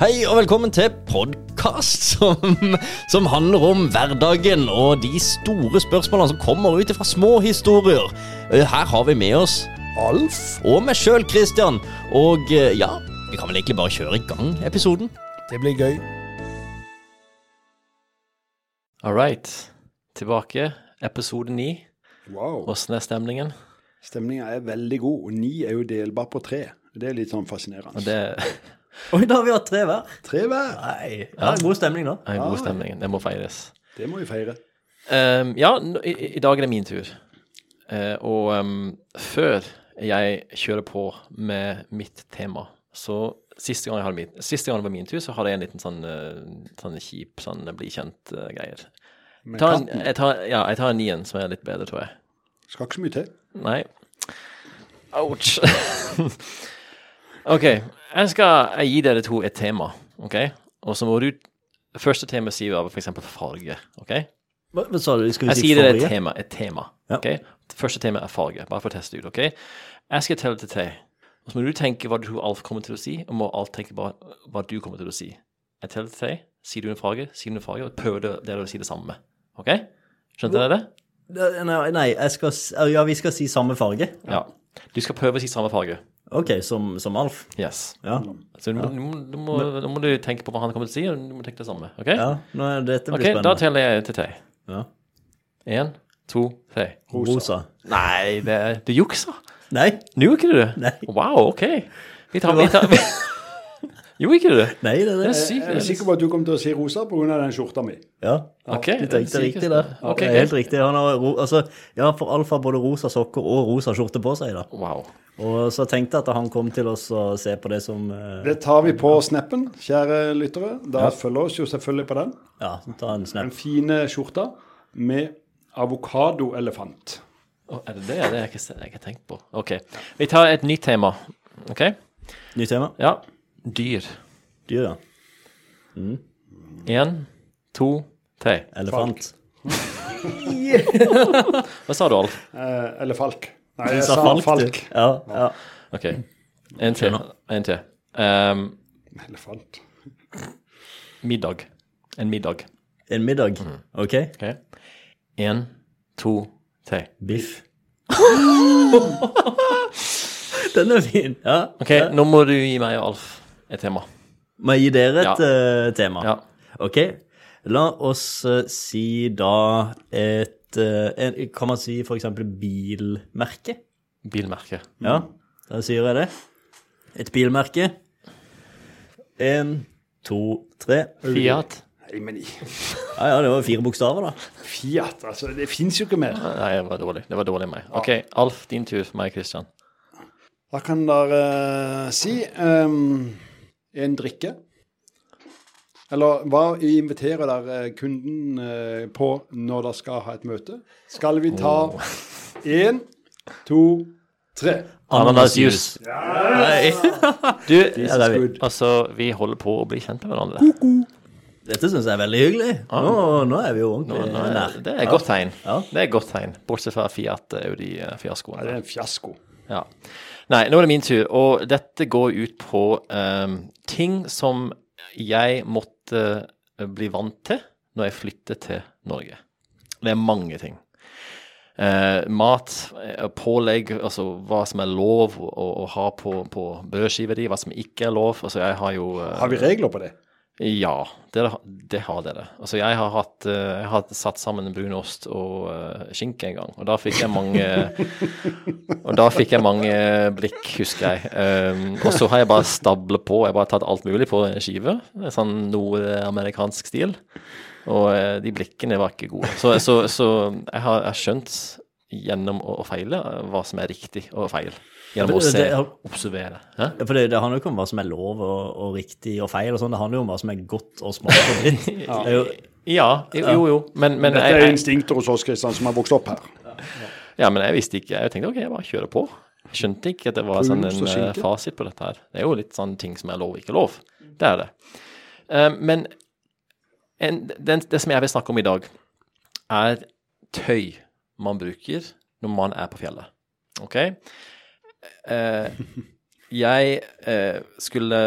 Hei og velkommen til podkast som, som handler om hverdagen og de store spørsmålene som kommer ut fra små historier. Eh, Her har vi med oss Alf og meg sjøl, Christian. Og eh, ja, vi kan vel egentlig bare kjøre i gang episoden. Det blir gøy. All right. Tilbake. Episode ni. Wow. Åssen er stemningen? Stemninga er veldig god, og ni er jo delbar på tre. Det er litt sånn fascinerende. Og det Oi, da har vi hatt tre hver. Tre hver. Nei, ja, God stemning, da. en god stemning. Det må feires. Det må vi feire. Um, ja, i, i dag er det min tur. Uh, og um, før jeg kjører på med mitt tema, så siste gang, jeg hadde min, siste gang det var min tur, så hadde jeg en liten sånn, eh, sånn kjip sånn bli kjent-greier. Med katten. jeg tar, ja, jeg tar en nien som er litt bedre, tror jeg. Skal ikke så mye til. Nei. Ouch. OK. Jeg skal gi dere to et tema, OK? Og så må du Første tema sier vi f.eks. farge. OK? Hva, hva sa du? Skal vi Jeg si sier dere et tema. Et tema. Ja. ok? Første tema er farge. Bare for å teste ut. ok? Jeg skal telle til tre. Og så må du tenke hva du tror Alf kommer til å si, og må Alf tenke hva, hva du kommer til å si. Jeg teller til tre. Sier du en farge, sier du en farge, og prøver dere å si det samme. OK? Skjønte dere det? Nei, nei jeg skal, ja, vi skal si samme farge. Ja. Du skal prøve å si samme farge. OK, som, som Alf. Yes. Ja. Så nå, nå, du, må, nå må du tenke på hva han kommer til å si, og du må tenke det samme. OK? ja nå er dette blir Da spennende. teller jeg til tre. Ja. Én, to, tre. Rosa. Nei, det er Du juksa. Nei. Nå gjorde ikke du det? Nei. Wow, OK. Vi tar, vi tar vi... Jo, ikke du det? Nei, det Det det. er sykt. Jeg er sikker på at du kommer til å si rosa pga. den skjorta mi. Ja. Ok, Du tenkte det riktig der. Okay, er greit. helt riktig. Han har ro, altså, ja, for Alf har både rosa sokker og rosa skjorte på seg. da. Wow. Og så tenkte jeg at han kom til oss og se på det som uh, Det tar vi på snappen, kjære lyttere. Da følger oss jo selvfølgelig på den. Ja, ta en Den snap. fine skjorta med avokadoelefant. Å, er det det? Det har jeg ikke, jeg ikke tenkt på. OK. Vi tar et nytt tema. OK? Nytt tema. Ja. Dyr. Dyr, ja. Én, to, tre. Elefant. Hva sa du, Alf? Eh, eller falk. Nei, jeg sa falk, falk. Ja, ja. OK. En til. En til. Um, Elefant. middag. En middag. En middag. OK. OK? En, to, tre. Biff. Den er fin. Ja. OK, nå må du gi meg og Alf et tema. Må jeg gi dere et Ja. eh, tema? Ja. OK. La oss eh, si da et Kan man si eksempel bilmerke? Bilmerke. Ja, da sier jeg det. Et bilmerke. Én, to, tre. Fiat. Nei, men Ja, ja, det var fire bokstaver, da. Fiat, altså. Det fins jo ikke mer. Nei, det var dårlig. Det var dårlig meg. OK, Alf, din tur. Meg, Christian. Hva kan dere eh, si Um, en drikke. Eller hva inviterer dere kunden eh, på når dere skal ha et møte? Skal vi ta én, to, tre? Ananasjuice. Nei. Du, Ja, vi. altså, vi holder på å bli kjent med hverandre. Dette syns jeg er veldig hyggelig. Nå, nå er vi jo ordentlig Nå er- nær. Det er et godt tegn. Ja. Det er et godt tegn. Bortsett fra Fiat Audi-fiaskoen. Det er en fiasko. Ja. Nei, nå er det min tur, og dette går ut på um, ting som jeg måtte eh, bli vant til når jeg flyttet til Norge. Det er mange ting. Eh, mat, eh, pålegg, altså hva som er lov å, å ha på, på brødskiva di, hva som ikke er lov. Altså jeg har jo eh, Har vi regler på det? Ja, det, det har dere. Altså, jeg har, hatt, eh, jeg har satt sammen brunost og uh, skinke en gang, og da fikk jeg mange Og da fikk jeg mange blikk, husker jeg. Um, og så har jeg bare stablet på. Jeg har bare tatt alt mulig på en skive, sånn nordamerikansk stil. Og uh, de blikkene var ikke gode. Så, så, så jeg har jeg skjønt gjennom å, feile eh, hva som er riktig og feil. Gjennom å se, det- observere. Hæ? For det, det handler jo ikke om hva som er lov og, og riktig og feil, og sånn. det handler jo om hva som er godt og smart og dritt. Det er jo, Ja, jo, jo. jo. Men, men Dette er jeg, instinkter hos oss Kristian, som har vokst opp her. Ja, men jeg visste ikke. Jeg tenkte OK, jeg bare kjører på. Jeg skjønte ikke at det var sånn en eh, fasit på dette her. Det er jo litt sånn ting som er lov og ikke lov. Det er det. Eh, men en, den, det som jeg vil snakke om i dag, er tøy man bruker når man er på fjellet. OK? Eh, jeg eh, skulle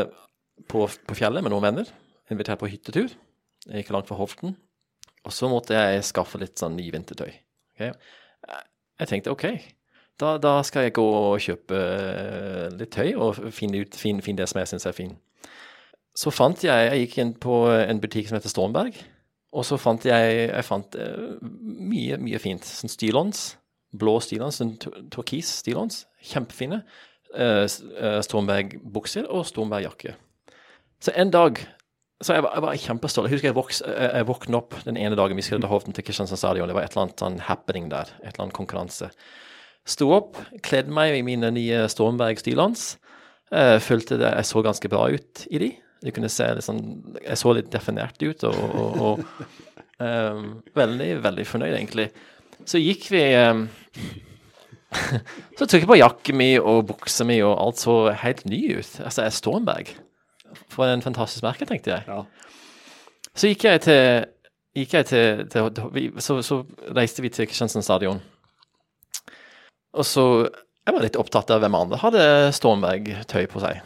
på, på fjellet med noen venner. Invitert på hyttetur. Jeg gikk langt fra Hovden. Og så måtte jeg skaffe litt sånn ny vintertøy. Okay? Jeg tenkte OK, da, da skal jeg gå og kjøpe eh, litt tøy og finne, ut, finne, finne det som jeg syns er fin. Så fant jeg Jeg gikk inn på en butikk som heter Stormberg. Og så fant jeg, jeg fant eh, mye, mye fint. Sånn stillongs. Blå stillongs, sånn tur- turkis stillongs. Kjempefine. Uh, Stormberg-bukser og Stormberg-jakke. Så en dag så jeg var, jeg var kjempestolt. Jeg husker jeg, voks, jeg, våkna opp den ene dagen vi skulle til Hovden til Kristiansand stadion. Det var et eller annet sånn happening der. Et eller annet konkurranse. Sto opp, kledde meg i mine nye Stormberg-stillongs. Følte det, jeg så ganske bra ut i de. Du kunne se litt sånn, Jeg så litt definert ut og, og, og um, veldig, veldig fornøyd, egentlig. Så gikk vi um, Så tok jeg på jakken min og buksa mi, og alt så helt ny ut. Altså, jeg Stormberg. For en fantastisk merke, tenkte jeg. Ja. Så gikk jeg til, gikk jeg til, til vi, så, så reiste vi til Kristiansand stadion. Og så Jeg var litt opptatt av hvem andre hadde Stormberg-tøy på seg.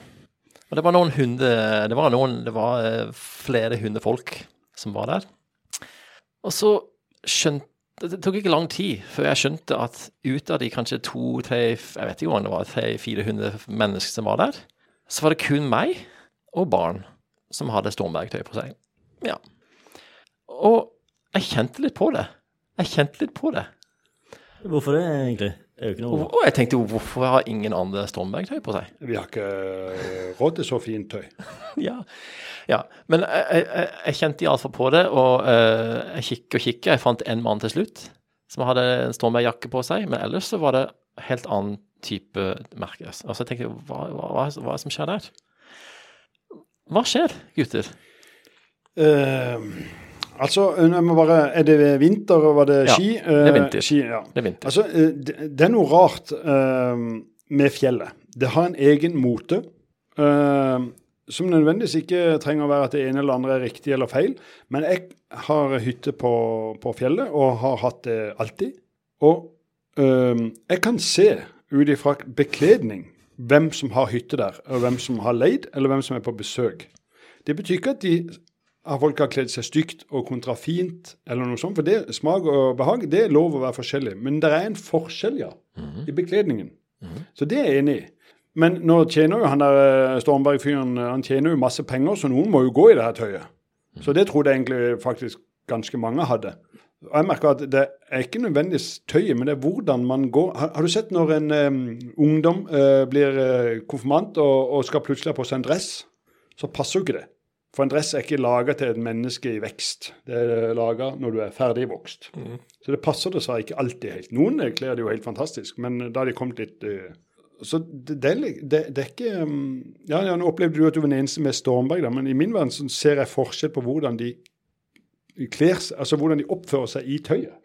Og det var noen hunde Det var, noen, det var eh, flere hundefolk som var der. Og så skjønte Det tok ikke lang tid før jeg skjønte at ut av de kanskje to, tre Jeg vet ikke om det var, tre-400 mennesker som var der, så var det kun meg og barn som hadde Stormberg-tøy på seg. Ja. Og jeg kjente litt på det. Jeg kjente litt på det. Hvorfor det, egentlig? Det er jo ikke Og, noe og jeg tenkte hvorfor har ingen andre Stormberg-tøy på seg? Vi har ikke råd til så fint tøy. Ja. ja. Men jeg, jeg, jeg- kjente iallfall på det, og uh, jeg kikker og kikker. Jeg fant en mann til slutt som hadde en Stormberg-jakke på seg, men ellers så var det helt annen type merke. Altså jeg tenkte, hva, hva, hva, hva er det som skjer der? Hva skjer, gutter? Eh, altså, jeg må bare Er det vinter, og var det Ja, ski? det er Eh, vinter. Ski, ja. Det er vinter. Altså, eh, det, det er noe rart uh, med fjellet. Det har en egen mote. Uh, som nødvendigvis ikke trenger å være at det ene eller andre er riktig eller feil. Men jeg har hytte på, på fjellet, og har hatt det alltid. Og uh, jeg kan se ut ifra bekledning hvem som har hytte der, og hvem som har leid, eller hvem som er på besøk. Det betyr ikke at de har folk har kledd seg stygt og kontra fint, eller noe sånt. For det, smak og behag det er lov å være forskjellig. Men det er en forskjell, ja, i bekledningen. Så det er jeg enig i. Men nå tjener jo han der eh, Stormberg-fyren han tjener jo masse penger, så noen må jo gå i det her tøyet. Så det trodde jeg egentlig faktisk ganske mange hadde. Og jeg merker at det er ikke nødvendigvis tøyet, men det er hvordan man går. Har, har du sett når en um, ungdom uh, blir uh, konfirmant og, og skal plutselig ha på seg en dress, så passer jo ikke det. For en dress er ikke laga til et menneske i vekst. Det er laga når du er ferdig vokst. Så det passer dessverre ikke alltid helt. Noen kler det jo helt fantastisk, men da har de kommet litt eh, Så det, det, er det, det er ikke um, ja, ja, Nå opplevde du at du var den eneste med Stormberg, da, men i min verden så ser jeg forskjell på hvordan de kler seg, altså hvordan de oppfører seg i tøyet.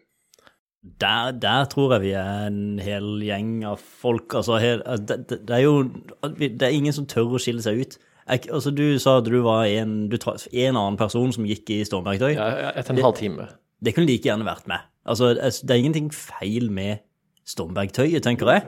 Der, der tror jeg vi er en hel gjeng av folk. Altså, her, altså, det, det, det er jo Det er ingen som tør å skille seg ut. Jeg, altså, du sa at du var en, du tra- en annen person som gikk i Stormberg-tøy. Ja, etter en halv time. Det kunne like gjerne vært med. Altså, det er ingenting feil med Stormberg-tøyet, tenker jeg.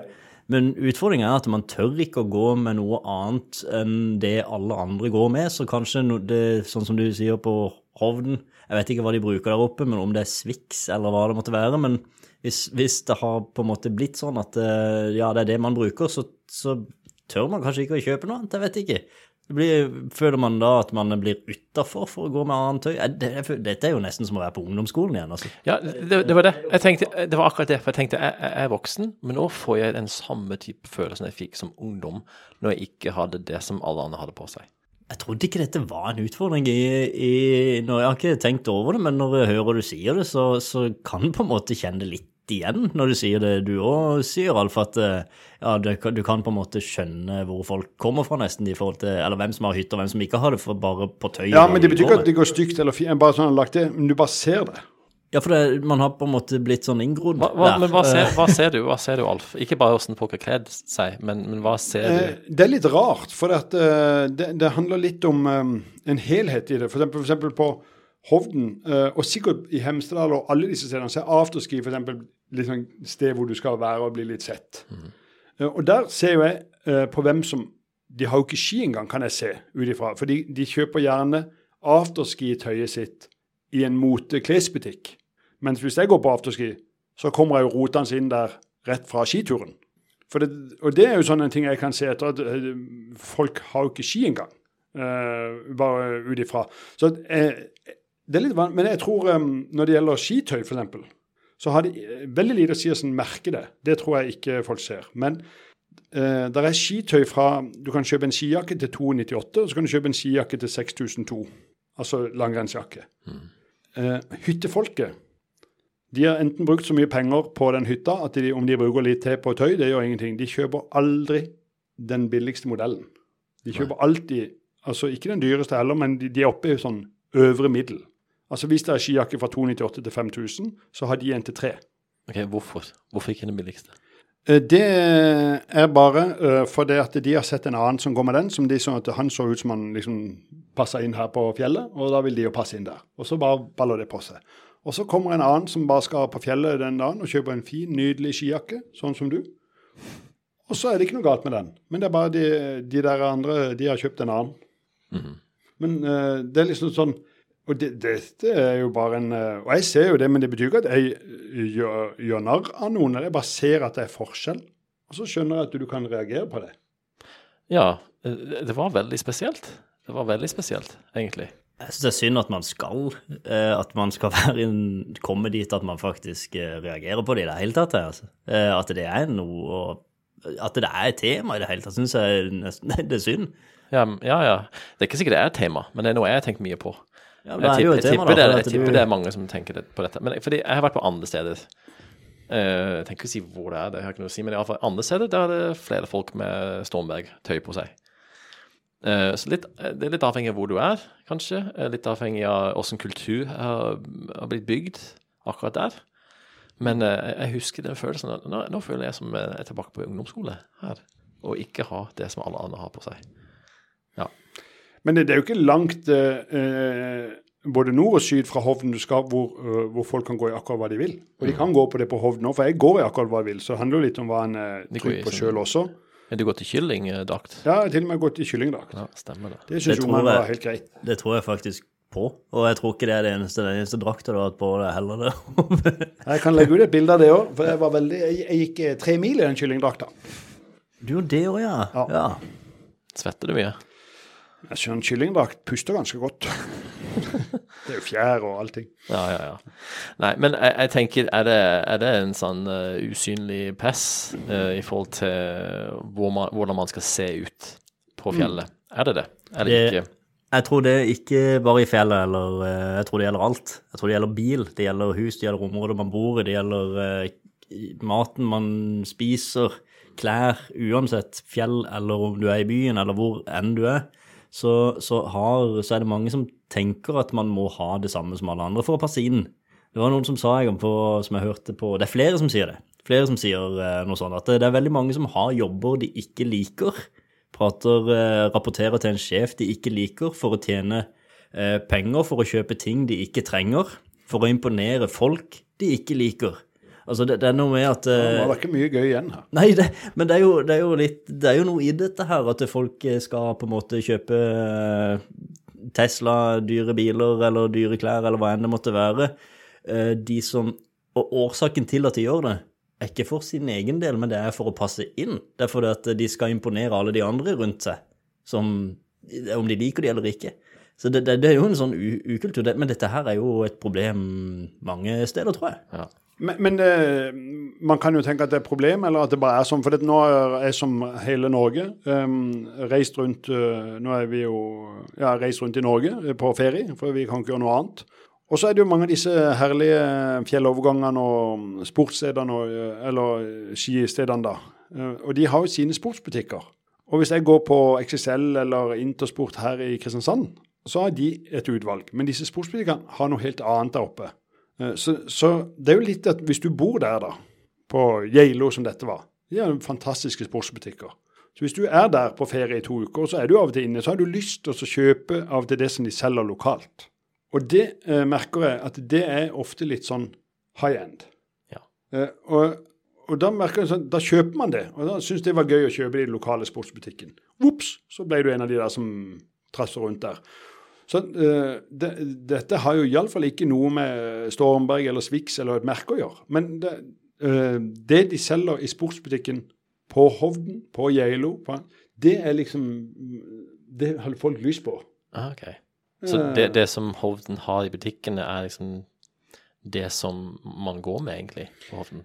Men utfordringen er at man tør ikke å gå med noe annet enn det alle andre går med. Så kanskje det, sånn som du sier på Hovden, jeg vet ikke hva de bruker der oppe, men om det er Swix eller hva det måtte være. Men hvis, hvis det har på en måte blitt sånn at eh, ja, det er det man bruker, så, så tør man kanskje ikke å kjøpe noe annet. Jeg vet ikke. Det blir, føler man da at man blir utafor for å gå med annet tøy? Det, jeg dette er jo nesten som å være på ungdomsskolen igjen. altså. Ja, det, det var det. Jeg tenkte, det var akkurat det. For jeg tenkte jeg, jeg er voksen, men nå får jeg den samme type følelsen jeg fikk som ungdom når jeg ikke hadde det som alle andre hadde på seg. Jeg trodde ikke dette var en utfordring i, i når Jeg har ikke tenkt over det, men når jeg hører du sier det, så, så kan du på en måte kjenne det litt igjen når du sier det. Du òg sier, Alf, at eh, ja, du, kan- du kan på en måte skjønne hvor folk kommer fra, nesten, i forhold til Eller hvem som har hytte, og hvem som ikke har det, for bare på tøyet. Ja, men det betyr ikke at det går stygt eller fint, bare sånn lagt det, men du bare ser det. Ja, for det, man har på en måte blitt sånn inngrodd Hva, hva, der. men hva ser, Eh, hva ser du, hva ser du, Alf? Ikke bare hvordan folk har kledd seg, men, men hva ser Eh, du? Det er litt rart, for eh, det, det handler litt om eh, en helhet i det. For eksempel, for eksempel på Hovden, eh, og sikkert i Hemsedal og alle disse stedene, så er afterski eksempel litt sånn sted hvor du skal være og bli litt sett. Mm. og der ser jo jeg eh, på hvem som de har jo ikke ski engang, kan jeg se ut ifra. For de, de kjøper gjerne afterski-tøyet sitt i en moteklesbutikk. Mens hvis jeg går på afterski, så kommer jeg jo rotende inn der rett fra skituren. Det, og det er jo sånne ting jeg kan se etter at folk har jo ikke ski engang. Uh, bare ut ifra. Så eh, det er litt vanlig. Men jeg tror um, når det gjelder skitøy, f.eks., så har det eh, veldig lite å si hvordan merker det. Det tror jeg ikke folk ser. Men uh, det er skitøy fra Du kan kjøpe en skijakke til 298, og så kan du kjøpe en skijakke til 6002. Altså langrennsjakke. Eh, hyttefolket de har enten brukt så mye penger på den hytta at de, om de bruker litt til på tøy, det gjør ingenting. De kjøper aldri den billigste modellen. De kjøper alltid Altså ikke den dyreste heller, men de, de er oppe i sånn øvre middel. Altså Hvis det er skijakke fra 298 til 5000, så har de en til tre. Ok, Hvorfor? Hvorfor ikke den billigste? Eh, Det er bare eh, fordi at de har sett en annen som går med den, som de så at han så ut som han liksom passa inn her på fjellet, og da vil de jo passe inn der. Og så bare baller det på seg. Og så kommer en annen som bare skal på fjellet den dagen og kjøper en fin, nydelig skijakke, sånn som du. Og så er det ikke noe galt med den, men det er bare de, de der andre, de har kjøpt en annen. Men uh, det er liksom sånn Og det, dette er jo bare en eh, Og jeg ser jo det, men det betyr ikke at jeg eh, gjør, gjør narr av noen. Jeg bare ser at det er forskjell. Og så skjønner jeg at du kan reagere på det. Ja, eh, det var veldig spesielt. Det var veldig spesielt, egentlig. Jeg syns det er synd at man skal At man skal være inn, komme dit at man faktisk reagerer på det i det hele tatt. Altså. Eh, At det er noe At det er et tema i det hele tatt, syns jeg nesten det er synd. Ja, ja, ja. Det er ikke sikkert det er et tema, men det er noe jeg har tenkt mye på. Ja, Jeg er tipper, jeg tipper, da, det, jeg tipper du- det er mange som tenker det, på dette. Men fordi jeg har vært på andre steder. Eh, jeg tenker ikke å si hvor det er, det har jeg ikke noe å si, men i alle fall andre steder der er det flere folk med Stormberg-tøy på seg. Eh, så litt, det er litt avhengig av hvor du er, kanskje. Eh, Litt avhengig av åssen kultur har, har blitt bygd akkurat der. Men eh, jeg husker den følelsen at nå, nå føler jeg som jeg er tilbake på ungdomsskole her, og ikke ha det som alle andre har på seg. Ja. Men det, det er jo ikke langt eh, eh, både nord og syd fra Hovden du skal, hvor, eh, hvor folk kan gå i akkurat hva de vil. Og de kan gå på det på Hovden òg, for jeg går i akkurat hva jeg vil. Så det handler jo litt om hva en i trygg på sjøl også. Men du går til kyllingdrakt? Ja, jeg har til og med gått i kyllingdrakt. Ja, stemmer det. Det syns Det jo tror man var helt greit. Det tror jeg faktisk på. Og jeg tror ikke det er det eneste, den eneste drakta du har hatt på deg heller. det. Jeg kan legge ut et bilde av det òg, for jeg, var veldig, jeg, jeg gikk eh, tre mil i den kyllingdrakta. Du gjorde det òg, ja. Ja. ja. Svetter du mye? Jeg skjønner en kyllingdrakt puster ganske godt. det er jo fjær og allting. Ja, ja, ja. Nei, men jeg, jeg tenker, er det, er det en sånn uh, usynlig press uh, i forhold til hvor man, hvordan man skal se ut på fjellet? Er det det? Er det Det- ikke? Jeg tror det er ikke bare i fjellet, eller uh, jeg tror det gjelder alt. Jeg tror det gjelder bil, det gjelder hus, det gjelder området man bor i, det gjelder eh, maten man spiser, klær, uansett fjell eller om du er i byen eller hvor enn du er. Så, så, har, så er det mange som tenker at man må ha det samme som alle andre for å passe inn. Det var noen som sa jeg på, som jeg hørte på Det er flere som sier det. Flere som sier eh, noe sånt. At det er veldig mange som har jobber de ikke liker. Prater, eh, rapporterer til en sjef de ikke liker, for å tjene eh, penger, for å kjøpe ting de ikke trenger. For å imponere folk de ikke liker. Altså, det, det er noe med at Nå eh, var det ikke mye gøy igjen her. Nei, det, men det er, jo, det er jo litt Det er jo noe i dette her, at folk eh, skal på en måte kjøpe eh, Tesla, dyre biler eller dyre klær eller hva enn det måtte være. Eh, De som Og årsaken til at de gjør det, er ikke for sin egen del, men det er for å passe inn. Det er fordi at de skal imponere alle de andre rundt seg, som, om de liker de eller ikke. Så det, det, det er jo en sånn u- ukultur. Men dette her er jo et problem mange steder, tror jeg. Ja. Men, men det, man kan jo tenke at det er et problem, eller at det bare er sånn. For nå er jeg som hele Norge um, reist rundt uh, Nå er vi jo ja, reist rundt i Norge eh, på ferie, for vi kan ikke gjøre noe annet. Og så er det jo mange av disse herlige fjellovergangene og sportsstedene, og, eh, eller skistedene, da. Eh, og de har jo sine sportsbutikker. Og hvis jeg går på XXL eller Intersport her i Kristiansand, så har de et utvalg. Men disse sportsbutikkene har noe helt annet der oppe. Eh, Så, så det er jo litt at hvis du bor der, da, på Geilo som dette var, de har fantastiske sportsbutikker. Så hvis du er der på ferie i to uker, så er du av og til inne, så har du lyst til å kjøpe av og til det som de selger lokalt. Og det eh, merker jeg at det er ofte litt sånn high end. Ja. Eh, og, og da merker jeg sånn, da kjøper man det. Og da syns det var gøy å kjøpe det i den lokale sportsbutikken. Ops, så ble du en av de der som trasser rundt der. Så uh, de, dette har jo iallfall ikke noe med Stormberg eller Swix eller et merke å gjøre. Men det, uh, det de selger i sportsbutikken på Hovden, på Geilo, det er liksom Det har folk lyst på. Ah, ok. Så det, det som Hovden har i butikkene, er liksom det som man går med, egentlig, på Hovden?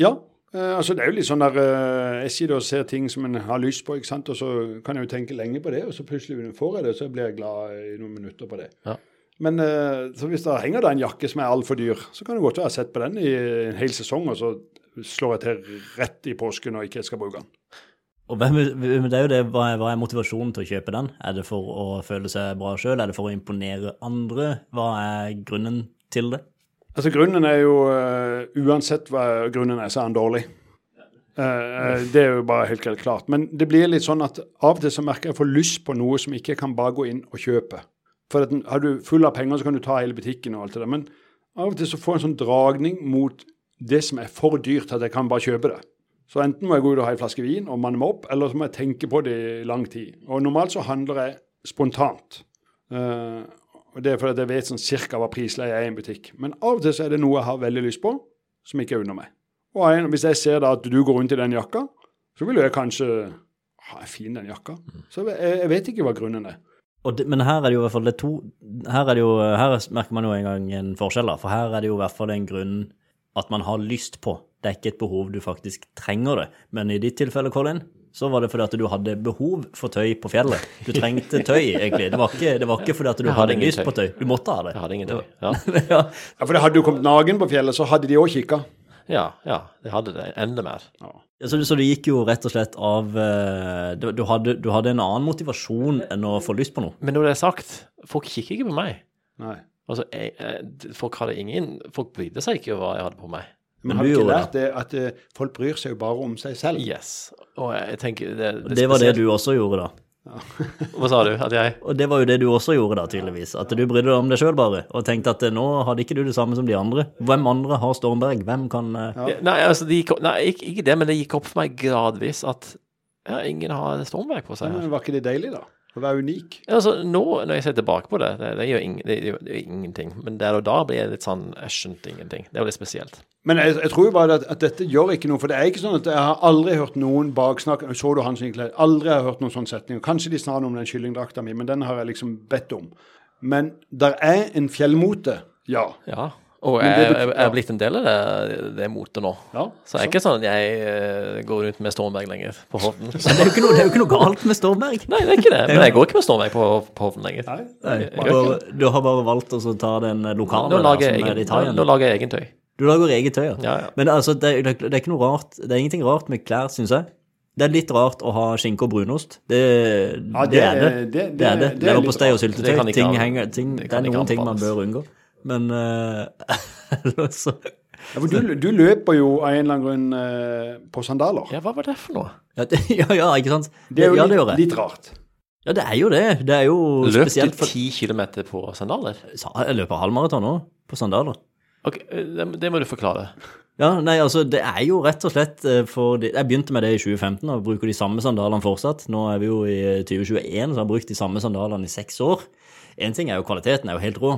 Ja. Eh, altså Det er jo litt sånn der eh, Jeg sitter og ser ting som en har lyst på, ikke sant? og så kan jeg jo tenke lenge på det, og så plutselig får jeg det, og så blir jeg glad i noen minutter på det. Ja. Men eh, så hvis det henger da en jakke som er altfor dyr, så kan det godt være jeg har sett på den i en hel sesong, og så slår jeg til rett i påsken og ikke skal bruke den. Og hvem, det er jo det, hva er, hva er motivasjonen til å kjøpe den? Er det for å føle seg bra sjøl? Er det for å imponere andre? Hva er grunnen til det? Altså Grunnen er jo uh, Uansett hva grunnen er, så er han dårlig. Uh, det er jo bare helt, helt klart. Men det blir litt sånn at av og til så merker jeg får lyst på noe som ikke kan bare gå inn og kjøpe. For at har du full av penger, så kan du ta hele butikken og alt det der. Men av og til så får jeg en sånn dragning mot det som er for dyrt at jeg kan bare kjøpe det. Så enten må jeg gå ut og ha en flaske vin og manne meg opp, eller så må jeg tenke på det i lang tid. Og normalt så handler jeg spontant. Eh, og det er fordi jeg vet sånn cirka hva prisleie er i en butikk. Men av og til så er det noe jeg har veldig lyst på, som ikke er under meg. Og en, hvis jeg ser da at du går rundt i den jakka, så vil jeg kanskje Ha, er fin den jakka? Så jeg, jeg vet ikke hva grunnen er. Det, men her er det jo i hvert fall det to her, er jo, her merker man jo en gang en forskjell, da. For her er det jo i hvert fall en grunn at man har lyst på. Det er ikke et behov du faktisk trenger det. Men i ditt tilfelle, Colin, så var det fordi at du hadde behov for tøy på fjellet. Du trengte tøy, egentlig. Det var ikke, det var ikke fordi at du hadde hadde ingen lyst tøy. på tøy. Du måtte ha det. Jeg hadde ingen tøy. Ja. ja. Ja, For hadde du kommet nagen på fjellet, så hadde de òg kikka. ja, ja, de hadde det. Enda mer. Ja, Så, du- så det gikk jo rett og slett av eh, du, du, hadde, du hadde en annen motivasjon enn å få lyst på noe. Men når det er sagt, folk kikker ikke på meg. Nei. Altså, jeg, jeg, folk hadde ingen Folk brydde seg ikke over hva jeg hadde på meg. Men har du ikke lært det at eh, folk bryr seg jo bare om seg selv? Yes. Og jeg tenker Det, Det, det var det du også gjorde, da. Hva sa du? At jeg Og det var jo det du også gjorde, da, tydeligvis. At du brydde deg om deg sjøl, bare. Og tenkte at eh, nå hadde ikke du det samme som de andre. Hvem andre har Stormberg? Hvem kan ja. Nei, altså, det gikk, nei ikke, ikke det, men det gikk opp for meg gradvis at ja, ingen har Stormberg på seg. her. Men var ikke det deilig, da? Å være unik? Ja, Altså, nå, når jeg ser tilbake på det, det, det, gjør ing, det, gjør- det gjør ingenting. Men der og da blir jeg litt sånn Jeg skjønte ingenting. Det er jo litt spesielt. Men jeg, jeg tror jo bare at, at dette gjør ikke noe. For det er ikke sånn at jeg har aldri hørt noen baksnakke Så du han som gikk? Aldri har jeg hørt noen sånn setning. Kanskje de sa noe om den kyllingdrakta mi, men den har jeg liksom bedt om. Men der er en fjellmote, ja. Ja. Og jeg, det jeg, jeg er blitt en del av det, det motet nå. ja Så det er ikke sånn at jeg eh, går rundt med Stormberg lenger på Hovden. Det er jo ikke noe, det er jo ikke noe galt med Stormberg. Nei, det er ikke det. Men jeg går ikke med Stormberg på, på Hovden lenger. Nei. Nei, Jeg du, har, du har bare valgt å ta den lokale Nå der, som egen, er i egen, Thailand. nå lager jeg egen tøy. Du lager eget tøy, ja. Ja, ja. Men altså, det, er- det er ikke noe rart Det er ingenting rart med klær, syns jeg. Det er litt rart å ha skinke og brunost. Det, Ja, det, er det. det- Det, det- er det. det er litt Leverpostei og syltetøy. Det Ting henger, ting, det det, er noen ting man bør unngå. Men eh, ellers så Ja, for du, du løper jo av en eller annen grunn eh, på sandaler. Ja, hva var det for noe? ja, det, ja, ja, ikke sant? Det er jo ja, det litt, litt rart. Ja, det er jo det. Det er jo Løp du spesielt for ti kilometer på sandaler? Sa- Jeg løper halvmaraton nå, på sandaler. Ok, eh, det, det må du forklare. Ja, nei, altså, det er jo rett og slett for de, Jeg begynte med det i 2015 og bruker de samme sandalene fortsatt. Nå er vi jo i 2021, så jeg har brukt de samme sandalene i seks år. Én ting er jo kvaliteten, er jo helt rå.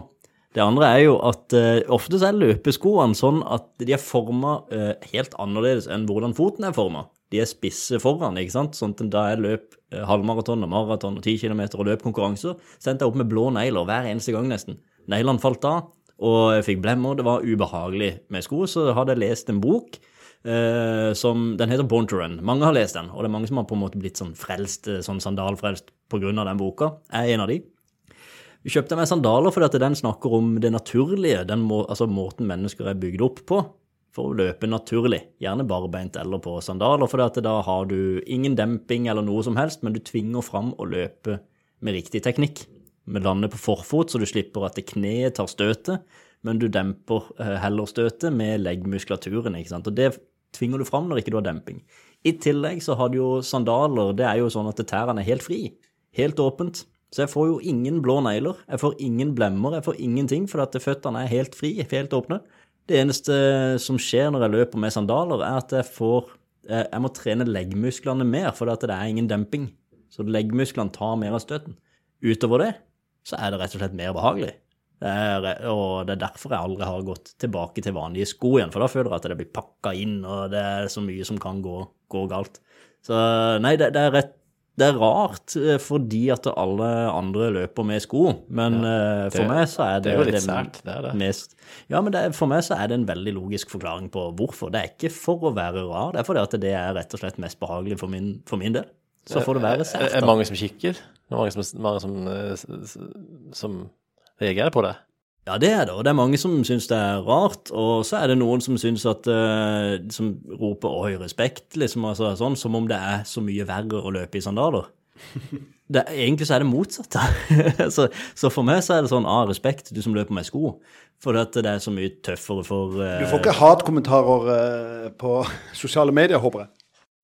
Det andre er jo at eh, ofte så er løpeskoene sånn at de er forma eh, helt annerledes enn hvordan foten er forma. De er spisse foran, ikke sant. Sånn at da jeg løp eh, halvmaraton og maraton og 10 km og løpkonkurranser. så endte jeg opp med blå negler hver eneste gang nesten. Neglene falt av, og jeg fikk blemmer. Det var ubehagelig med sko, så hadde jeg lest en bok eh, som Den heter Born to Run. Mange har lest den, og det er mange som har på en måte blitt sånn frelst, eh, sånn sandalfrelst av den boka. Jeg er en av de. Kjøpte meg sandaler fordi at den snakker om det naturlige, må, altså måten mennesker er bygd opp på for å løpe naturlig. Gjerne barbeint eller på sandaler, for da har du ingen demping eller noe som helst, men du tvinger fram å løpe med riktig teknikk. Vi lander på forfot, så du slipper at kneet tar støtet, men du demper eh, heller støtet med leggmuskulaturen, ikke sant. Og det tvinger du fram når ikke du har demping. I tillegg så har du jo sandaler, det er jo sånn at tærne er helt fri, helt åpent. Så jeg får jo ingen blå negler, jeg får ingen blemmer, jeg får ingenting, fordi at føttene er helt fri, helt åpne. Det eneste som skjer når jeg løper med sandaler, er at jeg får eh, Jeg må trene leggmusklene mer, for det er ingen demping. Så leggmusklene tar mer av støtten. Utover det så er det rett og slett mer behagelig. Det er, og det er derfor jeg aldri har gått tilbake til vanlige sko igjen, for da føler jeg at det blir pakka inn, og det er så mye som kan gå, gå galt. Så nei, det, det, er rett, det er rart eh, fordi at alle andre løper med sko, men eh, for det- meg så er det det er jo litt sært, det er det. mest Ja, men det, er- for meg så er det en veldig logisk forklaring på hvorfor. Det er ikke for å være rar, det er fordi at det er rett og slett mest behagelig for min, for min del. Så får det være Er sært. det da. mange som kikker? Det er mange som, mange som, eh, som reagerer på det? Ja, det er det, og det er mange som syns det er rart. Og så er det noen som syns at uh, Som roper 'oi, respekt', liksom, altså, sånn, som om det er så mye verre å løpe i sandaler. Det, egentlig så er det motsatt. så, så for meg så er det sånn ah, respekt, du som løper med sko. For at det er så mye tøffere for uh, Du får ikke hatkommentarer uh, på sosiale medier, håper jeg.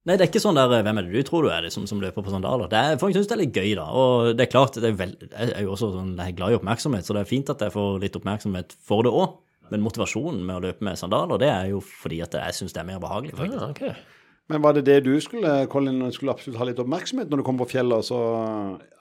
Nei, det er ikke sånn der 'hvem er det du tror du er', liksom, som løper på sandaler. Det er, folk syns det er litt gøy, da. Og det er klart, det er vel, jeg er jo også sånn, jeg er glad i oppmerksomhet, så det er fint at jeg får litt oppmerksomhet for det òg. Men motivasjonen med å løpe med sandaler, det er jo fordi at jeg syns det er mer behagelig, faktisk. Ja, ok. Men var det det du skulle, Colin, skulle absolutt ha litt oppmerksomhet når du kom på fjellet? Så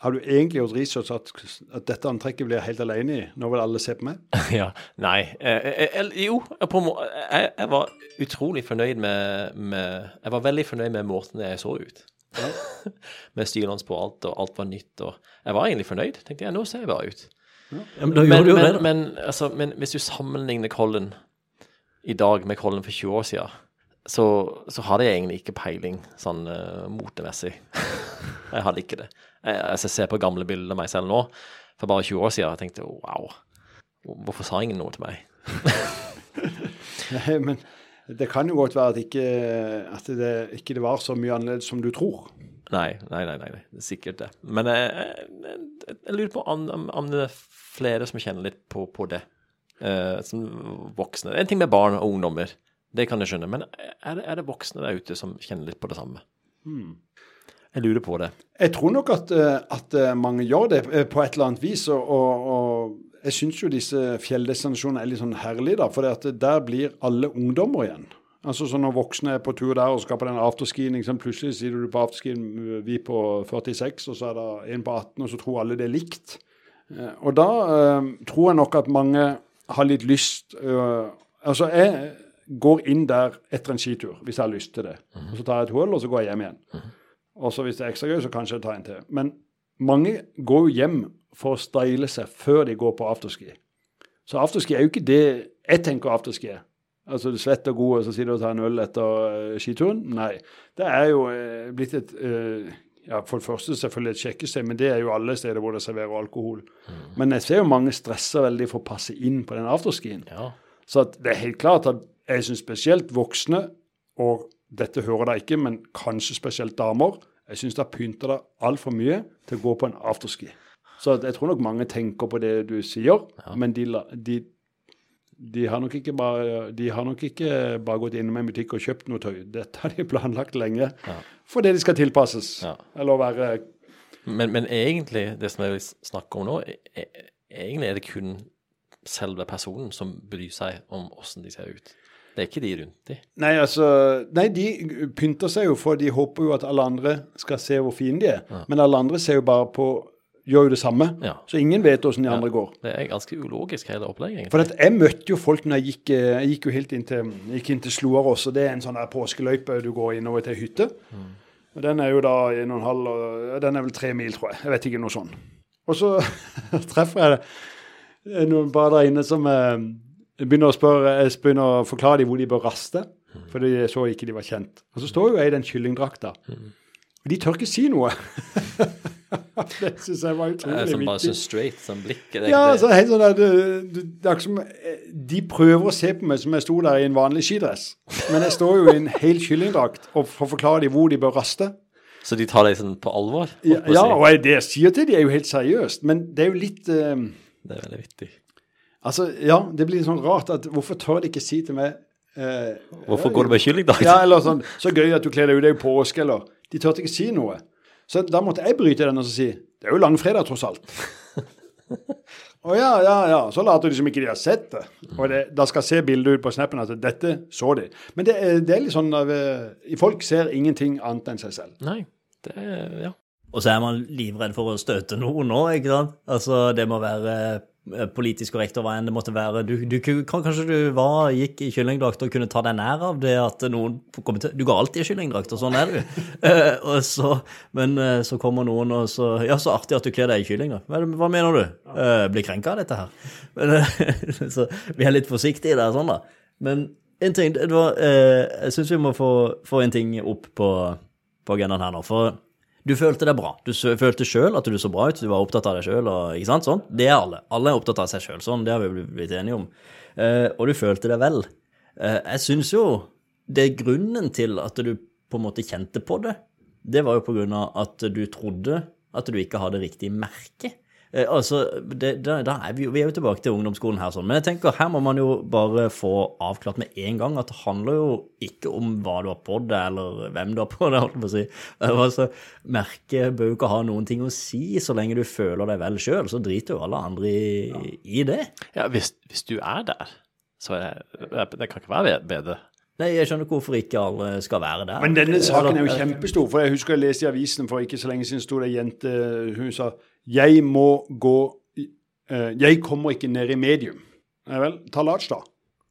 har du egentlig gjort research at, at dette antrekket blir jeg helt alene i? Nå vil alle se på meg? Ja, nei eh, eh, eh, Jo, på, må- jeg, jeg var utrolig fornøyd med, med Jeg var veldig fornøyd med måten jeg så ut. med styrene på alt, og alt var nytt. og Jeg var egentlig fornøyd. Tenkte jeg, nå ser jeg bra ut. Ja, men Men, gjorde du jo det, men, men, altså, men hvis du sammenligner Colin i dag med Colin for 20 år siden, så, så hadde jeg egentlig ikke peiling sånn uh, motemessig. jeg hadde ikke det. Jeg, altså, jeg ser på gamle bilder av meg selv nå, for bare 20 år siden, og tenkte wow, hvorfor sa ingen noe til meg? Nei, men det kan jo godt være at, ikke, at det ikke det var så mye annerledes som du tror. Nei, nei, nei, nei, er sikkert det. Men jeg, jeg, jeg, jeg lurer på om, om det er flere som kjenner litt på, på det, Uh, som voksne. En ting med barn og ungdommer, det kan jeg skjønne, men er det, er det voksne der ute som kjenner litt på det samme? Jeg lurer på det. Jeg tror nok at, eh, at eh, mange gjør det eh, på et eller annet vis. Og, og, jeg syns jo disse fjelldestinasjonene er litt sånn herlige, da. For der blir alle ungdommer igjen. Altså så Når voksne er på tur der og skal på den afterskien, liksom, plutselig sier du på afterskien vi på 46, og så er det en på 18, og så tror alle det er likt. Og da eh, tror jeg nok at mange har litt lyst eh, Altså, jeg går inn der etter en skitur, hvis jeg har lyst til det. Og Så tar jeg et hull, og så går jeg hjem igjen. Og så hvis det er ekstra gøy, så kanskje jeg tar en til. Men mange går jo hjem for å style seg før de går på afterski. Så afterski er jo ikke det jeg tenker afterski er. Altså du svetter god, og så sitter du og tar en øl etter eh, skituren. Nei. Det er jo eh, blitt et eh, ja, For det første selvfølgelig et sjekkested, men det er jo alle steder hvor det serverer alkohol. Men jeg ser jo mange stresser veldig for å passe inn på den afterskien. Ja. Så det er helt klart at jeg syns spesielt voksne, og dette hører de ikke, men kanskje spesielt damer, jeg syns det pynter deg altfor mye til å gå på en afterski. Så jeg tror nok mange tenker på det du sier, men de, de, de, har nok ikke bare, de har nok ikke bare gått innom en butikk og kjøpt noe tøy. Dette har de planlagt lenge fordi de skal tilpasses. Ja. Eller være Men, men egentlig, det som jeg vil snakke om nå, er, er- egentlig er det kun selve personen som bryr seg om åssen de ser ut. Det er ikke de rundt de. Nei, altså Nei, de pynter seg jo, for de håper jo at alle andre skal se hvor fine de er. Men alle andre ser jo bare på Gjør jo det samme. Ja. Så ingen vet åssen de andre går. Det er ganske ulogisk, hele opplegget. For egentlig. at jeg møtte jo folk når jeg gikk, eh, jeg gikk jo helt inn til, gikk inn til Sloarås, og det er en sånn der påskeløype du går innover til hytte. Og Den er jo da en og en halv, den er vel tre mil, tror jeg. Jeg vet ikke, noe sånn. Og så treffer jeg noen bare der inne som eh, begynner å spørre, jeg begynner å forklare dem hvor de bør raste, for de så ikke de var kjent. Og så står jo jeg i den kyllingdrakta. Og de tør ikke si noe. det syns jeg var utrolig viktig. som bare viktig. sånn straight, som blikket? Er Ja, så altså, helt sånn det, det, det som, eh, De prøver å se på meg som jeg sto der i en vanlig skidress. Men jeg står jo i en hel kyllingdrakt og får forklare dem hvor de bør raste. Så de tar deg sånn på alvor? Ja, ja og jeg- det jeg sier til dem, er jo helt seriøst. Men det er jo litt uh, Det er veldig vittig. Altså, ja, det blir sånn rart at hvorfor tør de ikke si til meg eh, Hvorfor går du med kyllingdrakt? Ja, eller sånn Så gøy at du kler deg ut, det er jo påske, eller De tørte ikke si noe. Så da måtte jeg bryte den og så si Det er jo langfredag, tross alt. Å ja, ja, ja. Så later de som ikke de har sett det. Og det, da skal se bildet ut på snappen at dette så de. Men det er, det er litt sånn at eh, folk ser ingenting annet enn seg selv. Nei, det Ja. Og så er man livredd for å støte noen nå, ikke sant? Altså, det må være politisk korrekt og hva enn det måtte være. Du, du kanskje du var, gikk i kyllingdrakt og kunne ta deg nær av det at noen kommer til Du går alltid i kyllingdrakt, og sånn er du. uh, og så, men uh, så kommer noen og så Ja, så artig at du kler deg i kylling, da. Hva, hva mener du? Uh, blir krenka av dette her? Men, eh, så vi er litt forsiktige der, sånn, da. Men en ting det var, eh, Jeg syns vi må få, få en ting opp på, på agendaen her nå. For du følte deg bra. Du følte sjøl at du så bra ut. Du var opptatt av deg sjøl. Sånn. Det er alle. Alle er opptatt av seg sjøl. Sånn, det har vi blitt enige om. Eh, og du følte deg vel. Eh, jeg syns jo det er grunnen til at du på en måte kjente på det. Det var jo på grunn av at du trodde at du ikke hadde riktig merke. Eh, altså, det, da, da er vi, jo, vi er jo tilbake til ungdomsskolen her, sånn. men jeg tenker her må man jo bare få avklart med en gang at det handler jo ikke om hva du har på deg, eller hvem du har på deg, holdt jeg på å si. Eh, Altså, merket bør jo ikke ha noen ting å si så lenge du føler deg vel sjøl, så driter jo alle andre i, i det. ja hvis, hvis du er der, så er det Det kan ikke være bedre. Nei, jeg skjønner ikke hvorfor ikke alle skal være der. Men denne saken er jo kjempestor. For jeg husker jeg leste i avisen for ikke så lenge siden sto det ei jente Hun sa 'Jeg må gå eh, Jeg kommer ikke ned i medium'. Nei vel, ta Large, da.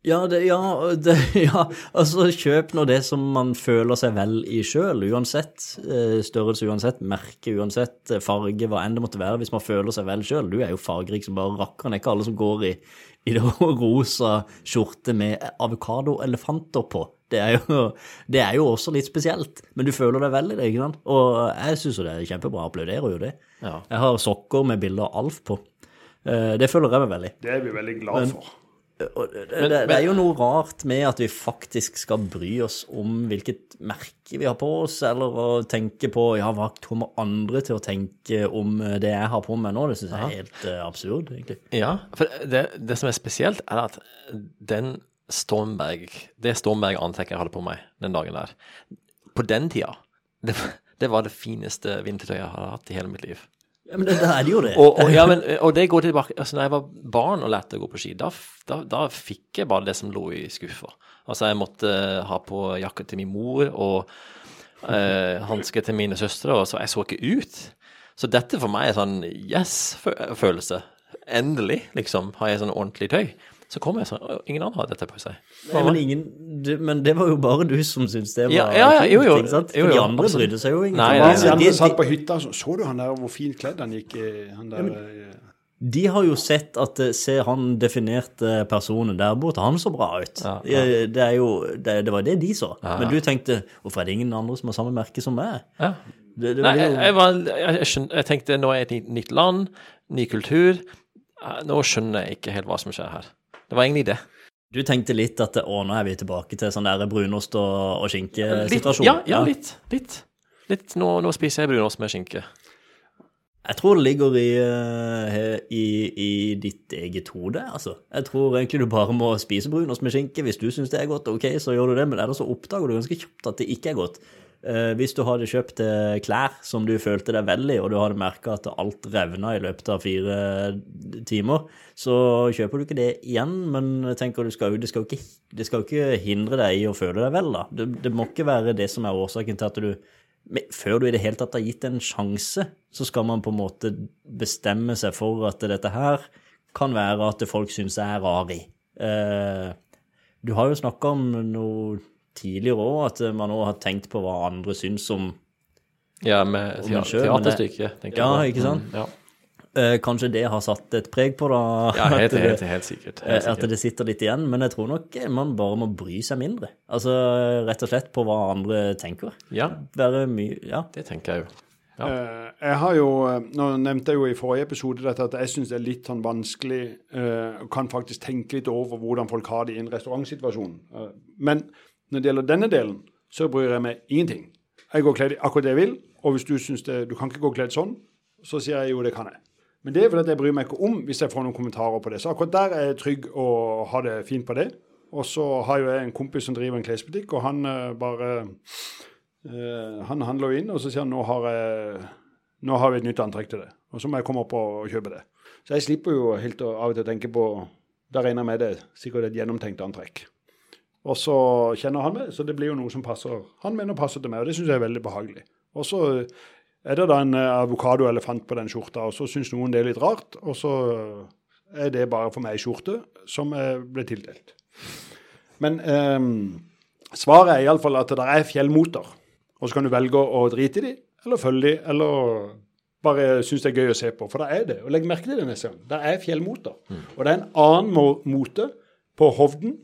Ja, det, ja, det, ja, altså kjøp nå det som man føler seg vel i sjøl, uansett eh, størrelse, uansett merke, uansett eh, farge, hva enn det måtte være, hvis man føler seg vel sjøl. Du er jo fargerik som bare rakkeren. Det er ikke alle som går i, i det rosa skjorte med avokadoelefanter på. Det er, jo, det er jo også litt spesielt, men du føler deg vel i det, ikke sant? Og jeg syns jo det er kjempebra, applauderer jo det. Ja. Jeg har sokker med bilde av Alf på. Eh, Det føler jeg meg veldig. Det er vi veldig glad for. Og det, det, det er jo noe rart med at vi faktisk skal bry oss om hvilket merke vi har på oss, eller å tenke på ja, hva kommer andre til å tenke om det jeg har på meg nå. Det syns jeg er helt eh, absurd, egentlig. Ja, for det, det som er spesielt, er at den Stormberg, det Stormberg-antrekket jeg hadde på meg den dagen der, på den tida, det, det var det fineste vintertøyet jeg har hatt i hele mitt liv. Ja, men det, det er det jo det. Og, og, ja, men, og det går tilbake altså når jeg var barn og lærte å gå på ski, da, da, da fikk jeg bare det som lå i skuffa. Altså, jeg måtte ha på jakke til min mor og eh, hansker til mine søstre, og så jeg så ikke ut. Så dette for meg er sånn yes-følelse. Endelig, liksom, har jeg sånn ordentlig tøy. Så kommer jeg sånn «Å, Ingen andre har dette på seg. Nei, men, ingen, du, men det var jo bare du som syntes det var Ja, ja, ja, jo, jo. ikke sant? Jo, For de andre brydde seg jo ingenting. nei, de andre satt på hytta, så, så du han der hvor fint kledd han gikk? eh, Han der, eh, De har jo sett at eh, se han definerte personen der borte, han så bra ut. Ja, ja. Det, er jo, det, det var det de så. Men du tenkte hvorfor er det ingen andre som har samme merke som meg? Ja. Det, det Nei, var jeg, jo, jeg, var, jeg, jeg, tenkte nå er jeg i et nytt land, ny kultur. Eh, Nå skjønner jeg ikke helt hva som skjer her. Det var egentlig det. du tenkte litt at å, nå er vi tilbake til sånn der brunost og, og skinke-situasjon. ja, ja, litt. Litt. litt. Nå, nå spiser jeg brunost med skinke. Jeg tror det ligger i, eh, i, i ditt eget hode, altså. Jeg tror egentlig du bare må spise brunost med skinke. Hvis du syns det er godt, ok, så gjør du det, men ellers så oppdager du ganske kjapt at det ikke er godt. Eh, hvis du hadde kjøpt eh, klær som du følte deg vel i, og du hadde merka at alt revna i løpet av fire timer, så kjøper du ikke det igjen, men tenker du skal, det, skal ikke, det skal ikke hindre deg i å føle deg vel, da. Det, det må ikke være det som er årsaken til at du før du i det hele tatt har gitt en sjanse, så skal man på en måte bestemme seg for at dette her kan være at folk syns jeg er rar i. Eh, du har jo snakka om noe tidligere òg, at man òg har tenkt på hva andre syns om Ja, med Om en selv, men det- teaterstykke. tenker Ja, jeg på. ikke sant? Mm, Ja, eh, Kanskje det har satt et preg på det? ja helt, det- helt, helt sikkert. helt, sikkert, At det sitter litt igjen, men jeg tror nok man bare må bry seg mindre. Altså rett og slett på hva andre tenker. Ja, Være mye Ja. det tenker jeg jo. Ja. Eh, Jeg har jo, eh, Nå nevnte jeg jo i forrige episode dette at jeg syns det er litt sånn vanskelig eh, kan faktisk tenke litt over hvordan folk har det i en restaurantsituasjon. Eh, Men når det gjelder denne delen, så bryr jeg meg ingenting. Jeg går kledd akkurat det jeg vil, og hvis du syns du kan ikke gå kledd sånn, så sier jeg jo det kan jeg. Men det er fordi jeg bryr meg ikke om hvis jeg får noen kommentarer på det. Så akkurat der er jeg trygg og har det fint på det. Og så har jo jeg en kompis som driver en klesbutikk, og han eh, bare Eh, han handler jo inn, og så sier han nå har, jeg, nå har vi et nytt antrekk til det. Og så må jeg komme opp og, og kjøpe det. Så jeg slipper jo helt av og til å tenke på Da regner jeg med det sikkert et gjennomtenkt antrekk. Og så kjenner han meg, så det blir jo noe som passer han mener passer til meg, og det syns jeg er veldig behagelig. Og så er det da en eh, avokadoelefant på den skjorta, og så syns noen det er litt rart, og så er det bare for meg ei skjorte som ble tildelt. Men eh, svaret er iallfall at det er fjellmoter, og så kan du velge å drite i de, eller følge de, eller bare synes det er gøy å se på. For det er det. Og legg merke til det neste gang. Det er fjellmoter. Og det er en annen mote på Hovden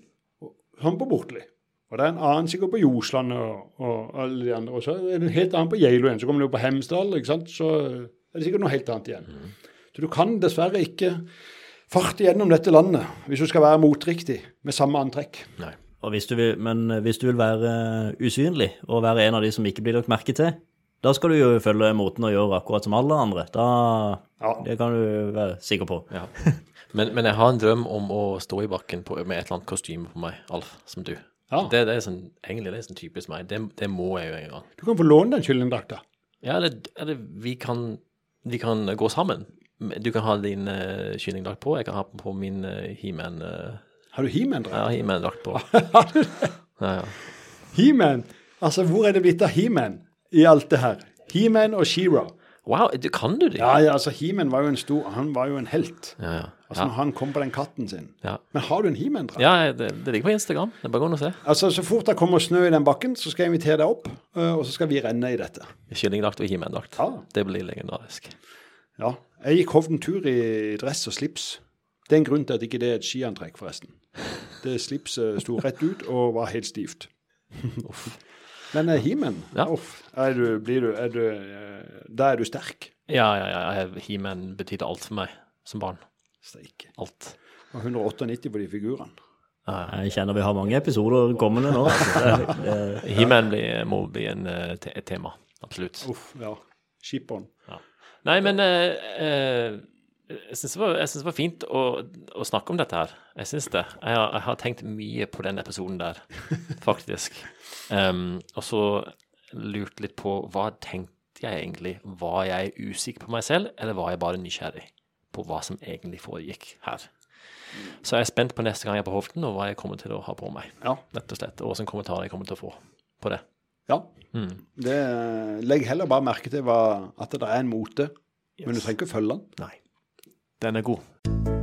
som på Bortli. Og det er en annen sikkert på Ljosland og, og alle de andre. Og så er det en helt annen på Geilo igjen. Så kommer du på Hemsedal, ikke sant. Så er det sikkert noe helt annet igjen. Så du kan dessverre ikke farte gjennom dette landet hvis du skal være motriktig med samme antrekk. Nei. Og hvis du vil, men hvis du vil være eh, usynlig og være en av de som ikke blir lagt merke til, da skal du jo følge moten og gjøre akkurat som alle andre. Da, Ja. Det kan du være sikker på. Ja. Men, men jeg har en drøm om å stå i bakken på, med et eller annet kostyme på meg, Alf, som du. Ja. Det, det er sånn, egentlig det er sånn typisk meg. Det, det må jeg jo en gang. Du kan få låne den kyllingdrakta. Ja, eller, eller vi, kan, vi kan gå sammen. Du kan ha din uh, kyllingdrakt på, jeg kan ha på min uh, He-Man uh, Har du He-Man-drakt? ja, He-Man-drakt på. Ja, ja. He-Man! Altså, hvor er det blitt av He-Man i alt det her? He-Man og She-Ra. Wow, kan du det? Ja, ja, altså, He-Man var jo en stor Han var jo en helt. ja. ja. Altså, når han kom på den katten sin. Ja. Men har du en He-Man-drakt? ja det, det ligger på Instagram. Det er bare å gå inn og se. Altså, Så fort det kommer snø i den bakken, så skal jeg invitere deg opp, øh, og så skal vi renne i dette. Kyllingdrakt og He-Man-drakt. Ja. Det blir legendarisk. Ja. Jeg gikk Hovden tur i dress og slips. Det er en grunn til at ikke det er et skiantrekk, forresten. Det slipset sto rett ut og var helt stivt. Men himen, He-Man, Ja. uff, er du, blir du, er du, eh, da er du sterk. Ja, ja, ja. Himen betydde alt for meg som barn. Steike. Alt. Og 198 på de figurene. Jeg kjenner vi har mange episoder kommende nå. Altså. Det, det, He-Man må bli en, eh, te et tema. Absolutt. Uff, ja. Skipperen. Nei, men eh, eh, jeg syns det, det var fint å, å snakke om dette her. Jeg syns det. Jeg har, jeg har tenkt mye på den episoden der, faktisk. Um, og så lurt litt på hva tenkte jeg egentlig? Var jeg usikker på meg selv, eller var jeg bare nysgjerrig på hva som egentlig foregikk her? Så jeg er spent på neste gang jeg er på Hovden, og hva jeg kommer til å ha på meg. Ja. Rett og slett. Og hvilke kommentarer jeg kommer til å få på det. ja. Mm. Det, legg heller bare merke til hva, at det er en mote, men du trenger ikke følge den. Nei. Den er god.